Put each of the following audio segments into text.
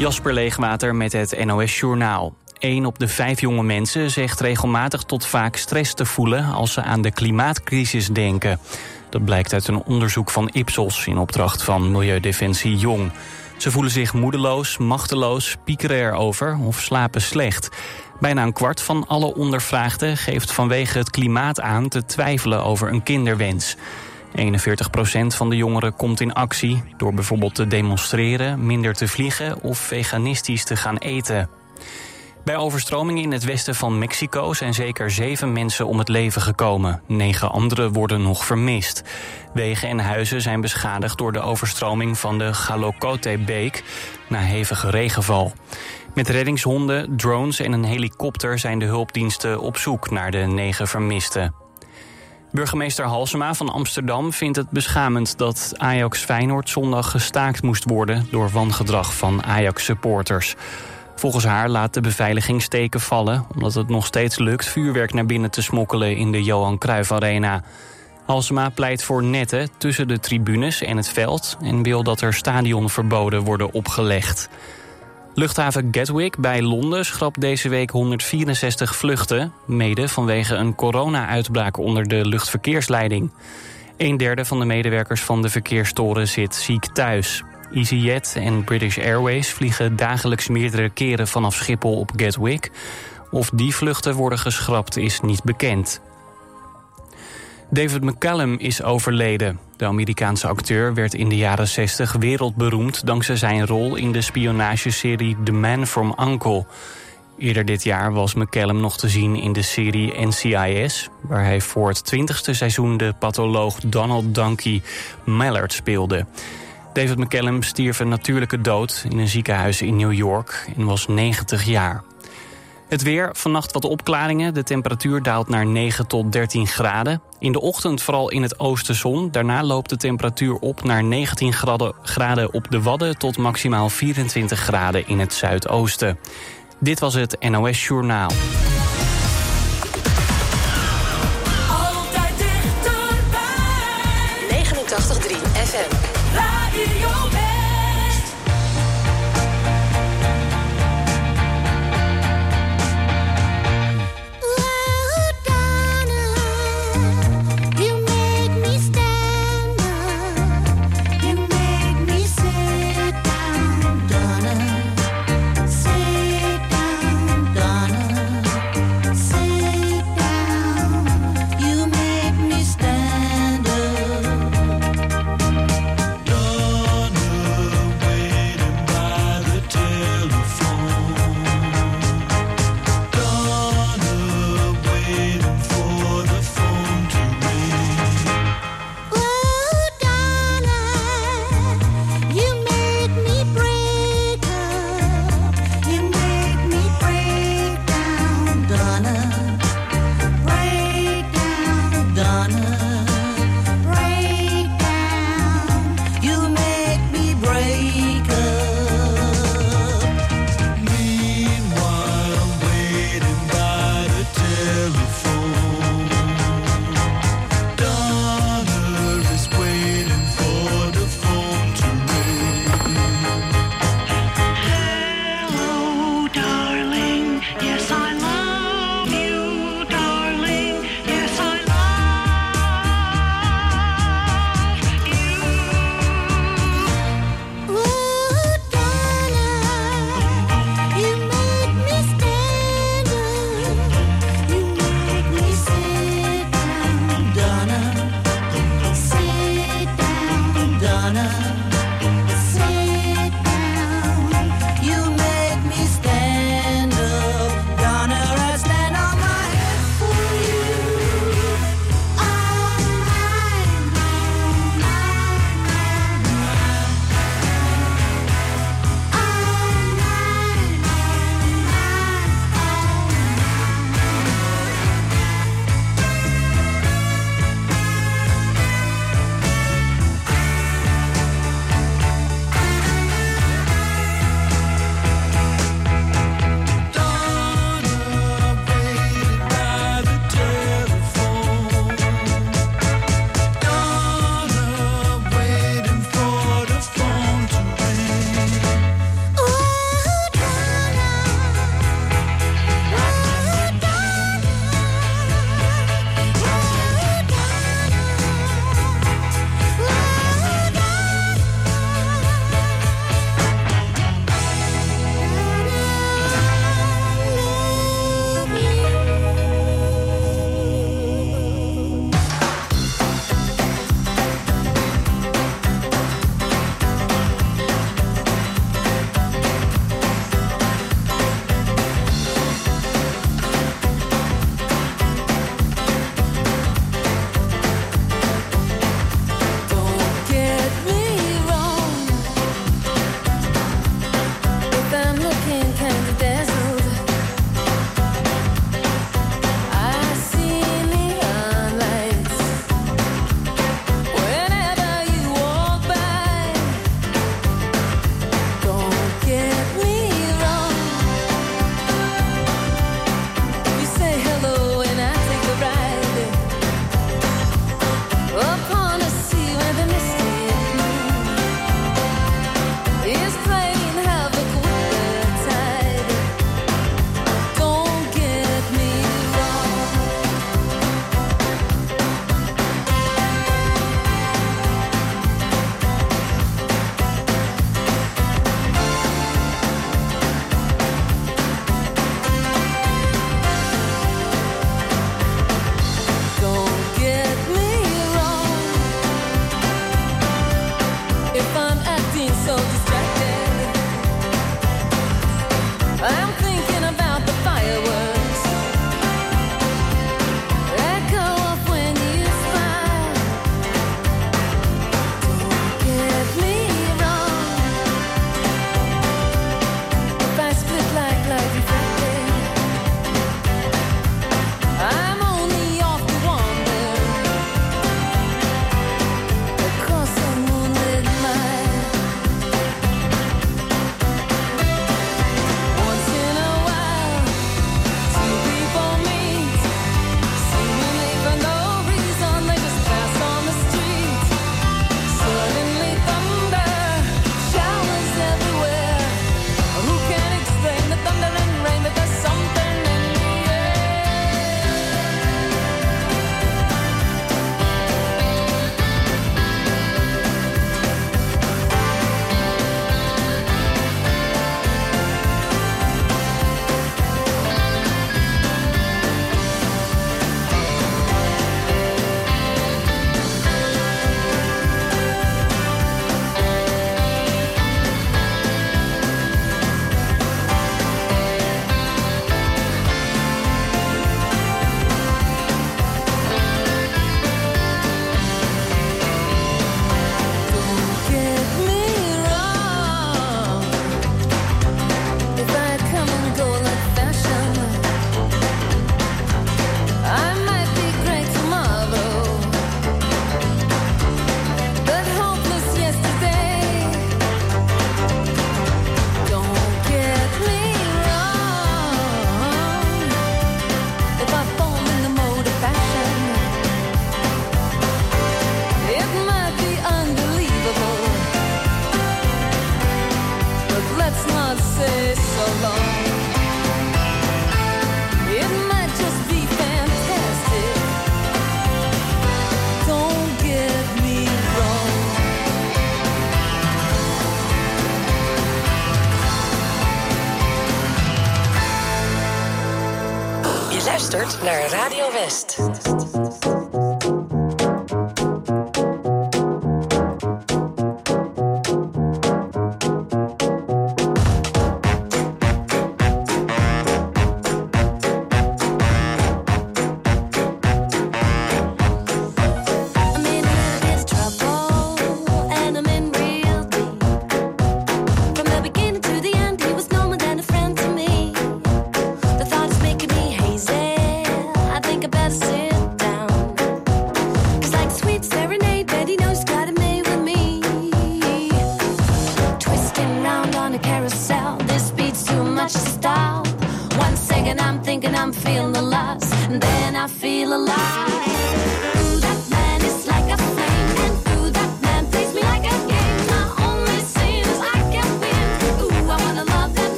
Jasper Leegwater met het NOS Journaal. Een op de vijf jonge mensen zegt regelmatig tot vaak stress te voelen als ze aan de klimaatcrisis denken. Dat blijkt uit een onderzoek van Ipsos in opdracht van Milieudefensie Jong. Ze voelen zich moedeloos, machteloos, piekeren erover of slapen slecht. Bijna een kwart van alle ondervraagden geeft vanwege het klimaat aan te twijfelen over een kinderwens. 41% van de jongeren komt in actie door bijvoorbeeld te demonstreren, minder te vliegen of veganistisch te gaan eten. Bij overstromingen in het westen van Mexico zijn zeker zeven mensen om het leven gekomen. Negen anderen worden nog vermist. Wegen en huizen zijn beschadigd door de overstroming van de Galocote-beek na hevige regenval. Met reddingshonden, drones en een helikopter zijn de hulpdiensten op zoek naar de negen vermisten. Burgemeester Halsema van Amsterdam vindt het beschamend dat Ajax Feyenoord zondag gestaakt moest worden door wangedrag van Ajax-supporters. Volgens haar laat de beveiliging steken vallen omdat het nog steeds lukt vuurwerk naar binnen te smokkelen in de Johan Cruijff Arena. Halsema pleit voor netten tussen de tribunes en het veld en wil dat er stadionverboden worden opgelegd. Luchthaven Gatwick bij Londen schrapt deze week 164 vluchten... mede vanwege een corona-uitbraak onder de luchtverkeersleiding. Een derde van de medewerkers van de verkeerstoren zit ziek thuis. EasyJet en British Airways vliegen dagelijks meerdere keren vanaf Schiphol op Gatwick. Of die vluchten worden geschrapt is niet bekend. David McCallum is overleden. De Amerikaanse acteur werd in de jaren 60 wereldberoemd... dankzij zijn rol in de spionageserie The Man from Uncle. Eerder dit jaar was McCallum nog te zien in de serie NCIS... waar hij voor het twintigste seizoen de patholoog Donald Donkey Mallard speelde. David McCallum stierf een natuurlijke dood in een ziekenhuis in New York... en was 90 jaar. Het weer, vannacht wat opklaringen. De temperatuur daalt naar 9 tot 13 graden. In de ochtend vooral in het oosten zon. Daarna loopt de temperatuur op naar 19 graden op de Wadden... tot maximaal 24 graden in het zuidoosten. Dit was het NOS Journaal.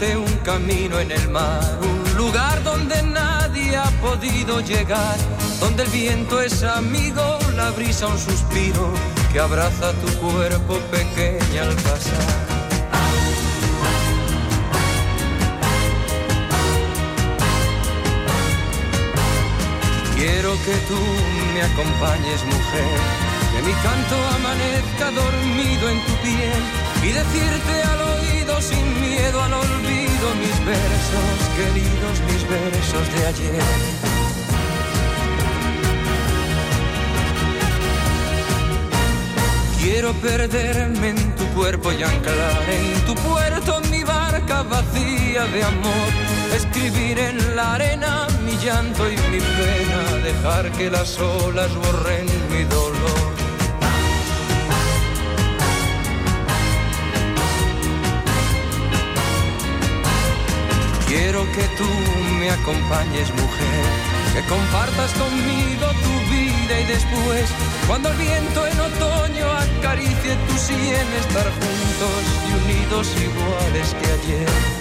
un camino en el mar, un lugar donde nadie ha podido llegar, donde el viento es amigo, la brisa un suspiro que abraza tu cuerpo pequeña al pasar. Quiero que tú me acompañes, mujer, que mi canto amanezca dormido en tu piel y decirte al oído sin miedo al olvido mis versos, queridos mis versos de ayer. Quiero perderme en tu cuerpo y anclar en tu puerto mi barca vacía de amor. Escribir en la arena mi llanto y mi pena, dejar que las olas borren mi dolor. que tú me acompañes, mujer, que compartas conmigo tu vida y después, cuando el viento en otoño acaricie tu sien, estar juntos y unidos iguales que ayer.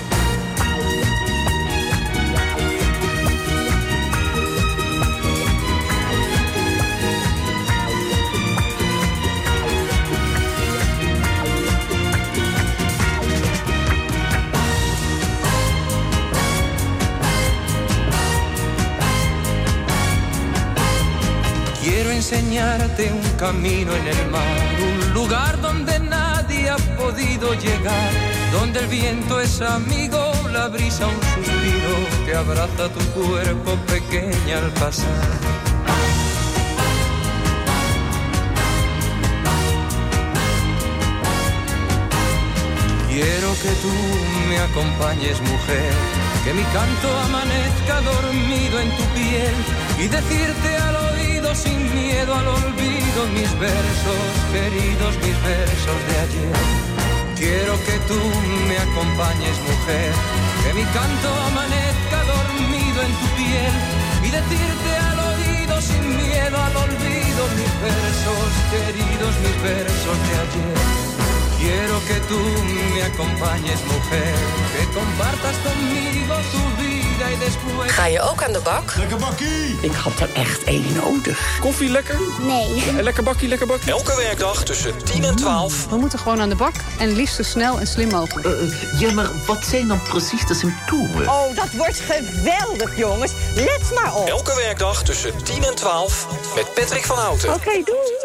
Enseñarte un camino en el mar, un lugar donde nadie ha podido llegar, donde el viento es amigo, la brisa un suspiro que abraza tu cuerpo pequeña al pasar. Quiero que tú me acompañes, mujer, que mi canto amanezca dormido en tu piel y decirte al sin miedo al olvido mis versos, queridos mis versos de ayer. Quiero que tú me acompañes, mujer, que mi canto amanezca dormido en tu piel y decirte al oído sin miedo al olvido mis versos, queridos mis versos de ayer. Quiero que tú me acompañes, mujer, que compartas conmigo tu vida y después. Ga je ook aan de bak? Ik had er echt één nodig. Koffie lekker? Nee. En lekker bakkie, lekker bakkie. Elke werkdag tussen 10 en 12. We moeten gewoon aan de bak en liefst zo snel en slim mogelijk. Eh, ja, maar wat zijn dan precies de symptomen? Oh, dat wordt geweldig, jongens. Let maar op. Elke werkdag tussen 10 en 12 met Patrick van Houten. Oké, doei.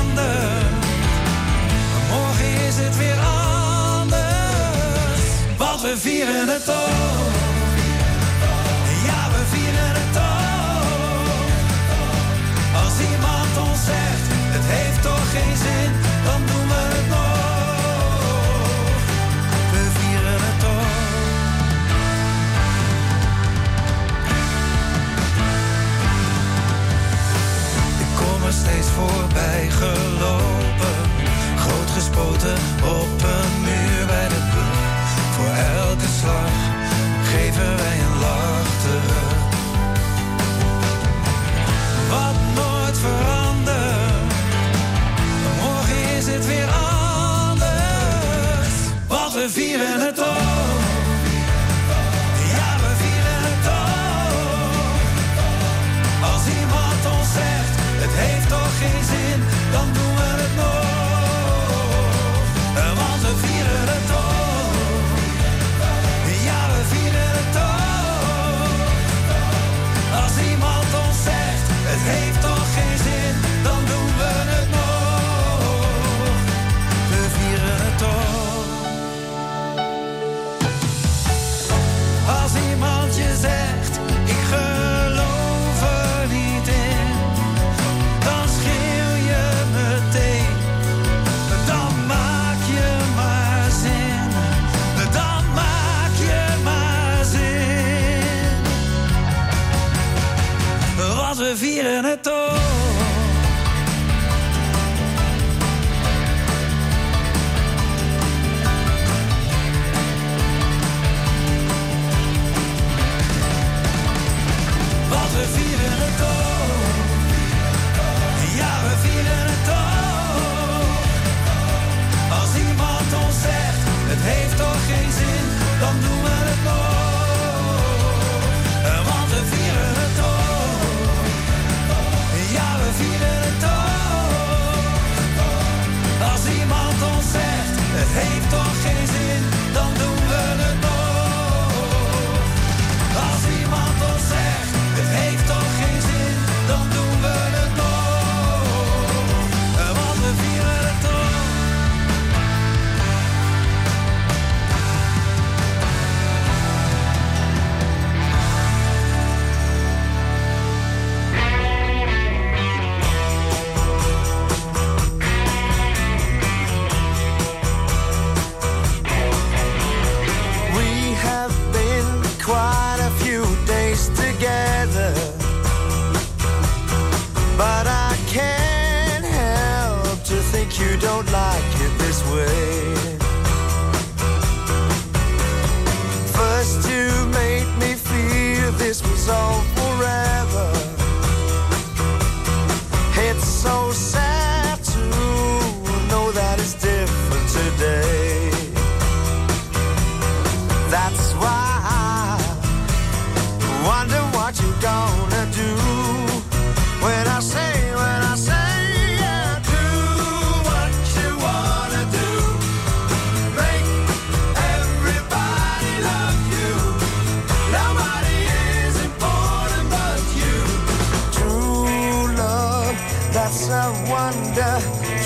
veranderd. Morgen is het weer anders, want we vieren het ook. Ja, we vieren het ook. Als iemand ons zegt, het heeft toch geen zin. steeds voorbij gelopen. Groot gespoten op een muur bij de brug. Voor elke slag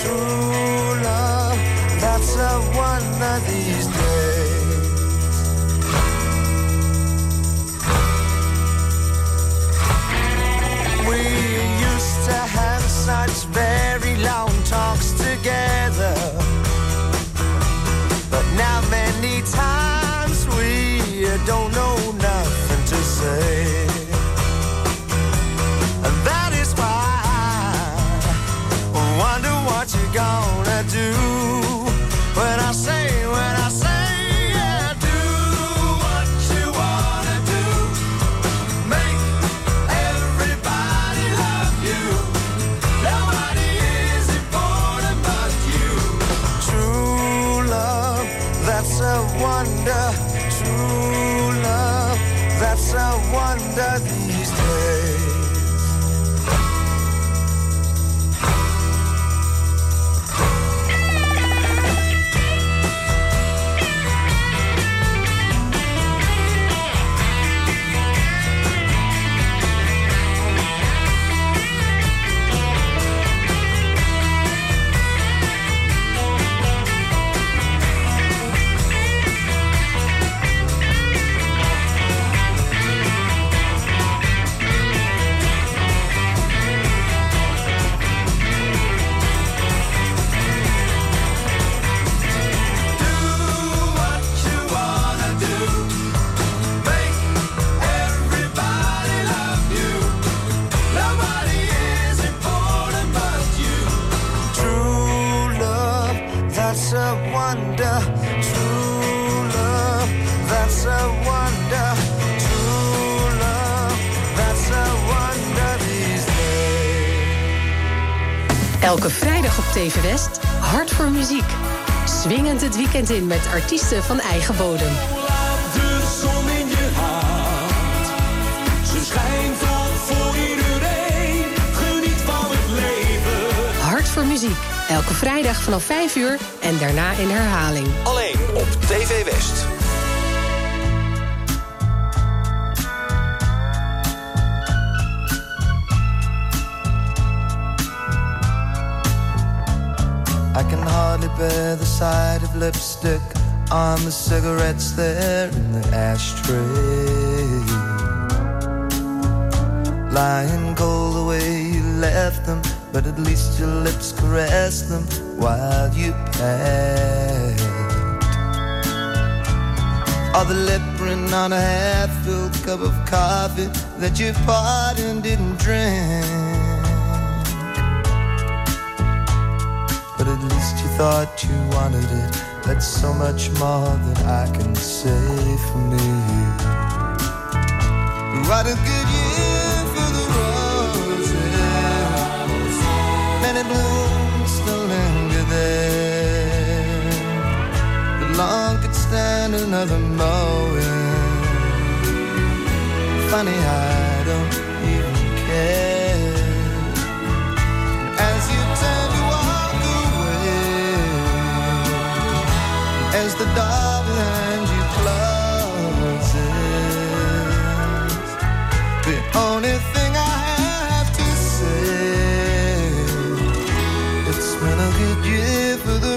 True love, that's a one of these days. We used to have such very long talks together. Elke vrijdag op TV West, Hart voor Muziek. Swingend het weekend in met artiesten van eigen bodem. Hart voor Muziek. Elke vrijdag vanaf 5 uur en daarna in herhaling. Alleen op TV West. I can hardly bear the sight of lipstick on the cigarettes there in the ashtray. Lying cold the way you left them, but at least your lips caressed them while you passed. Or the lip print on a half-filled cup of coffee that you poured and didn't drink. Thought you wanted it. That's so much more than I can say for me. What a good year for the roses. Many blooms still linger there. The lawn could stand another mowing. Funny, I don't as the door behind you closes, the only thing I have to say, it's been a good year for the.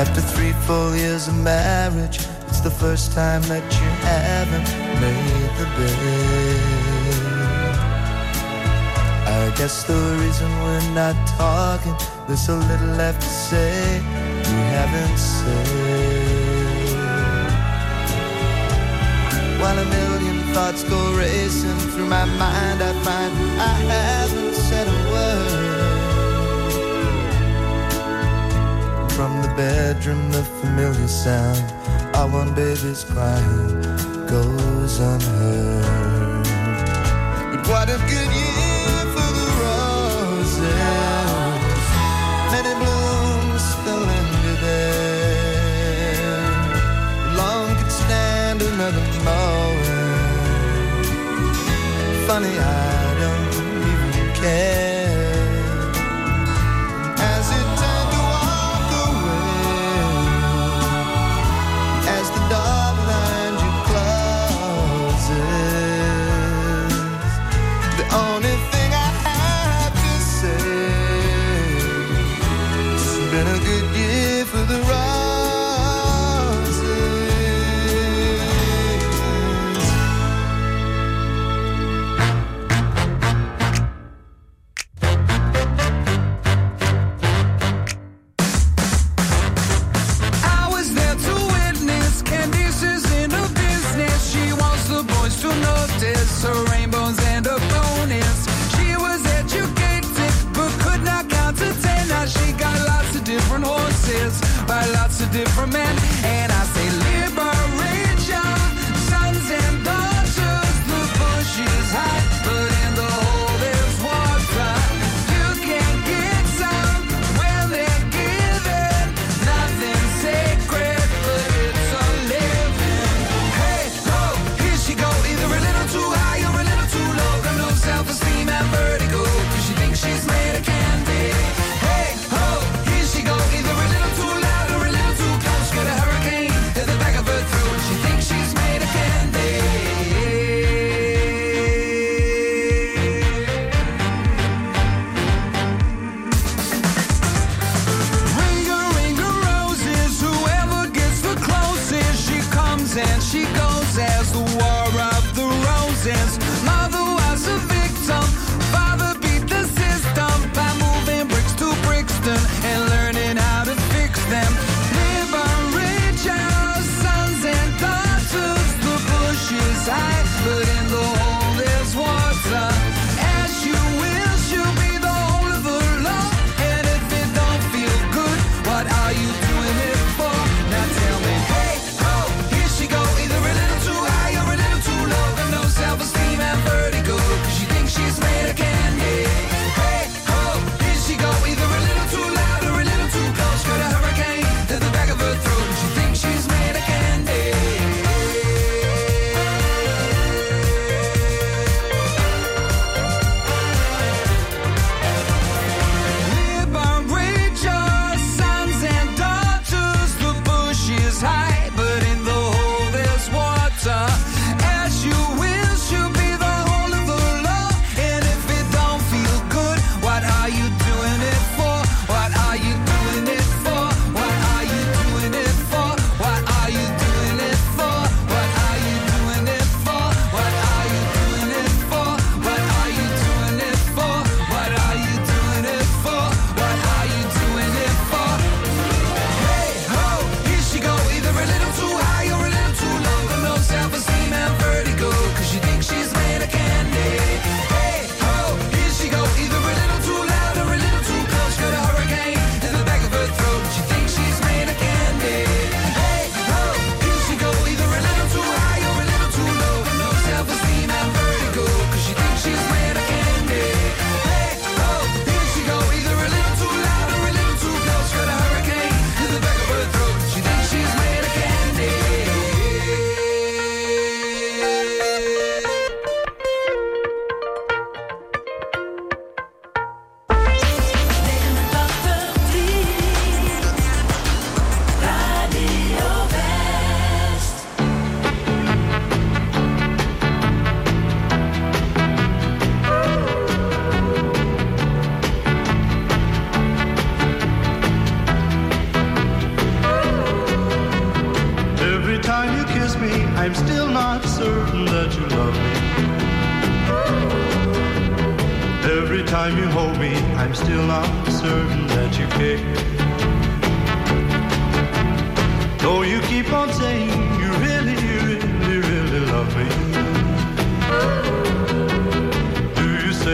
After three full years of marriage, it's the first time that you haven't made the bed. I guess the reason we're not talking, there's so little left to say we haven't said. While a million thoughts go racing through my mind, I find I haven't said a word. From the bedroom, the familiar sound of one baby's crying goes unheard. But what a good year for the roses. Many blooms still linger there. Long could stand another mowing. Funny, different men.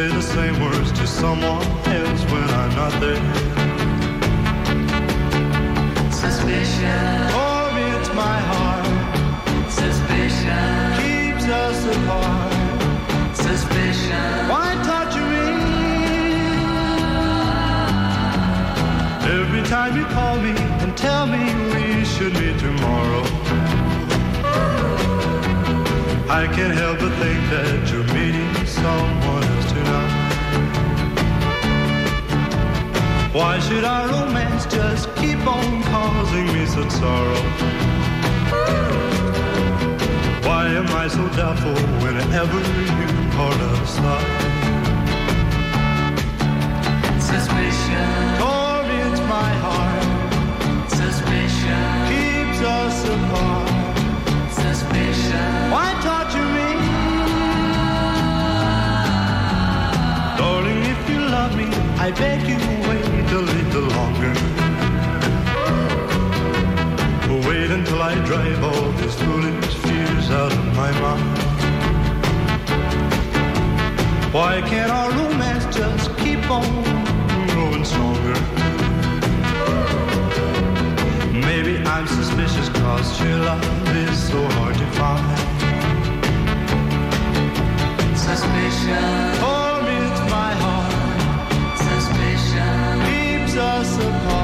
Say the same words to someone else when I'm not there? Suspicion. Torments my heart. Suspicion. Keeps us apart. Suspicion. Why torture me? Every time you call me and tell me we should meet tomorrow. I can't help but think that you're meeting someone Why should our romance just keep on causing me such sorrow? Why am I so doubtful whenever you call us love? Suspicion. Torments my heart, Suspicion. keeps us apart. Suspicion. Why torture me? Darling, if you love me, I beg you I drive all these foolish fears out of my mind. Why can't our romance just keep on growing stronger? Maybe I'm suspicious cause your love is so hard to find. Suspicion. Torments my heart, Suspicion. keeps us apart.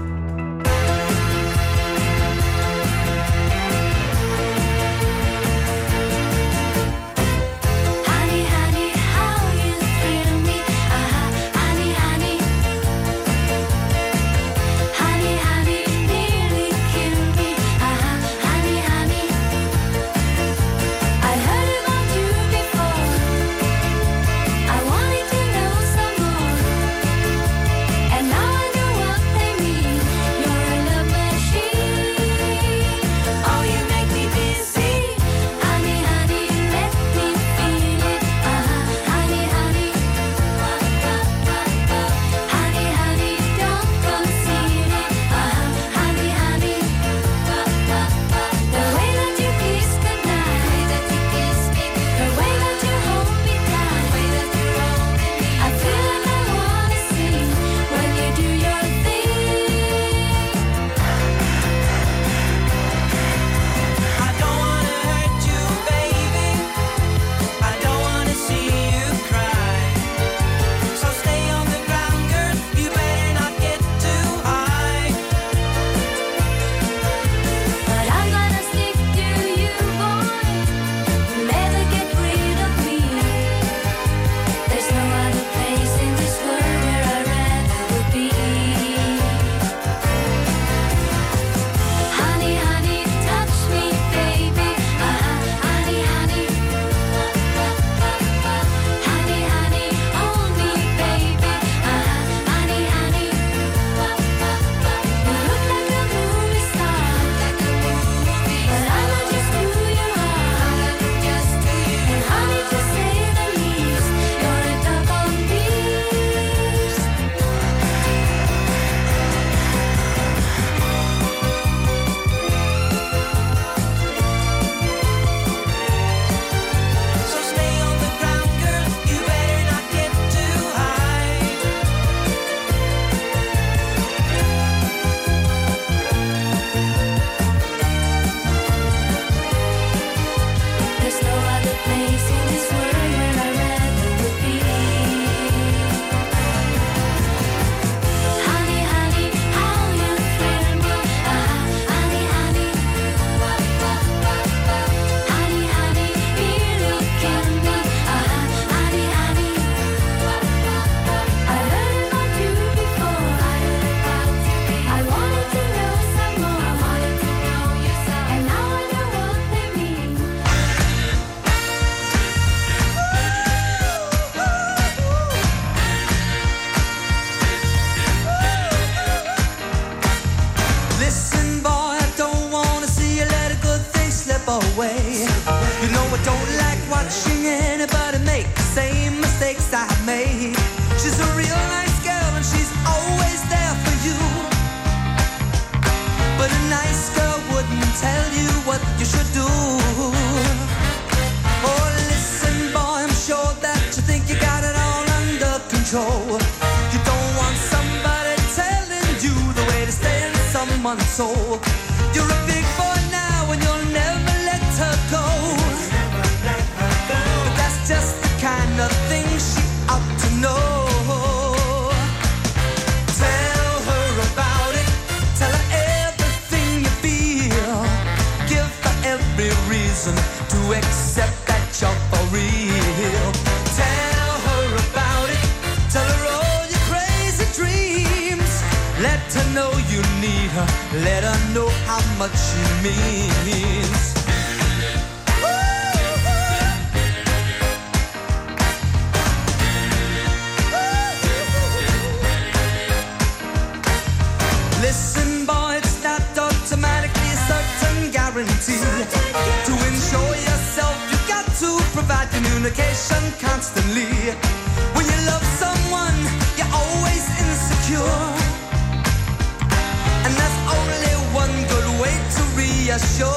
be ashore.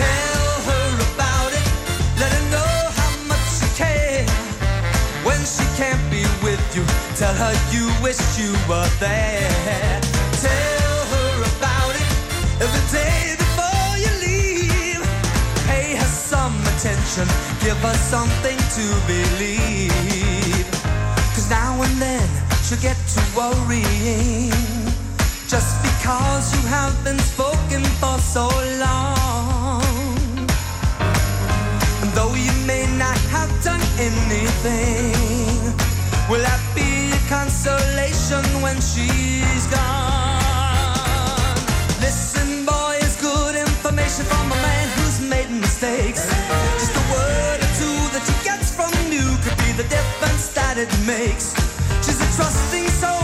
Tell her about it, let her know how much you care. When she can't be with you, tell her you wish you were there. Tell her about it every day before you leave. Pay her some attention, give her something to believe. Cause now and then she'll get to worrying just because you have been spoken for so long. And though you may not have done anything, will that be a consolation when she's gone? Listen, boy, it's good information from a man who's made mistakes. Just a word or two that she gets from you could be the difference that it makes. She's a trusting soul.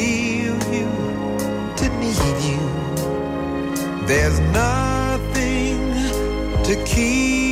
feel you, to need you. There's nothing to keep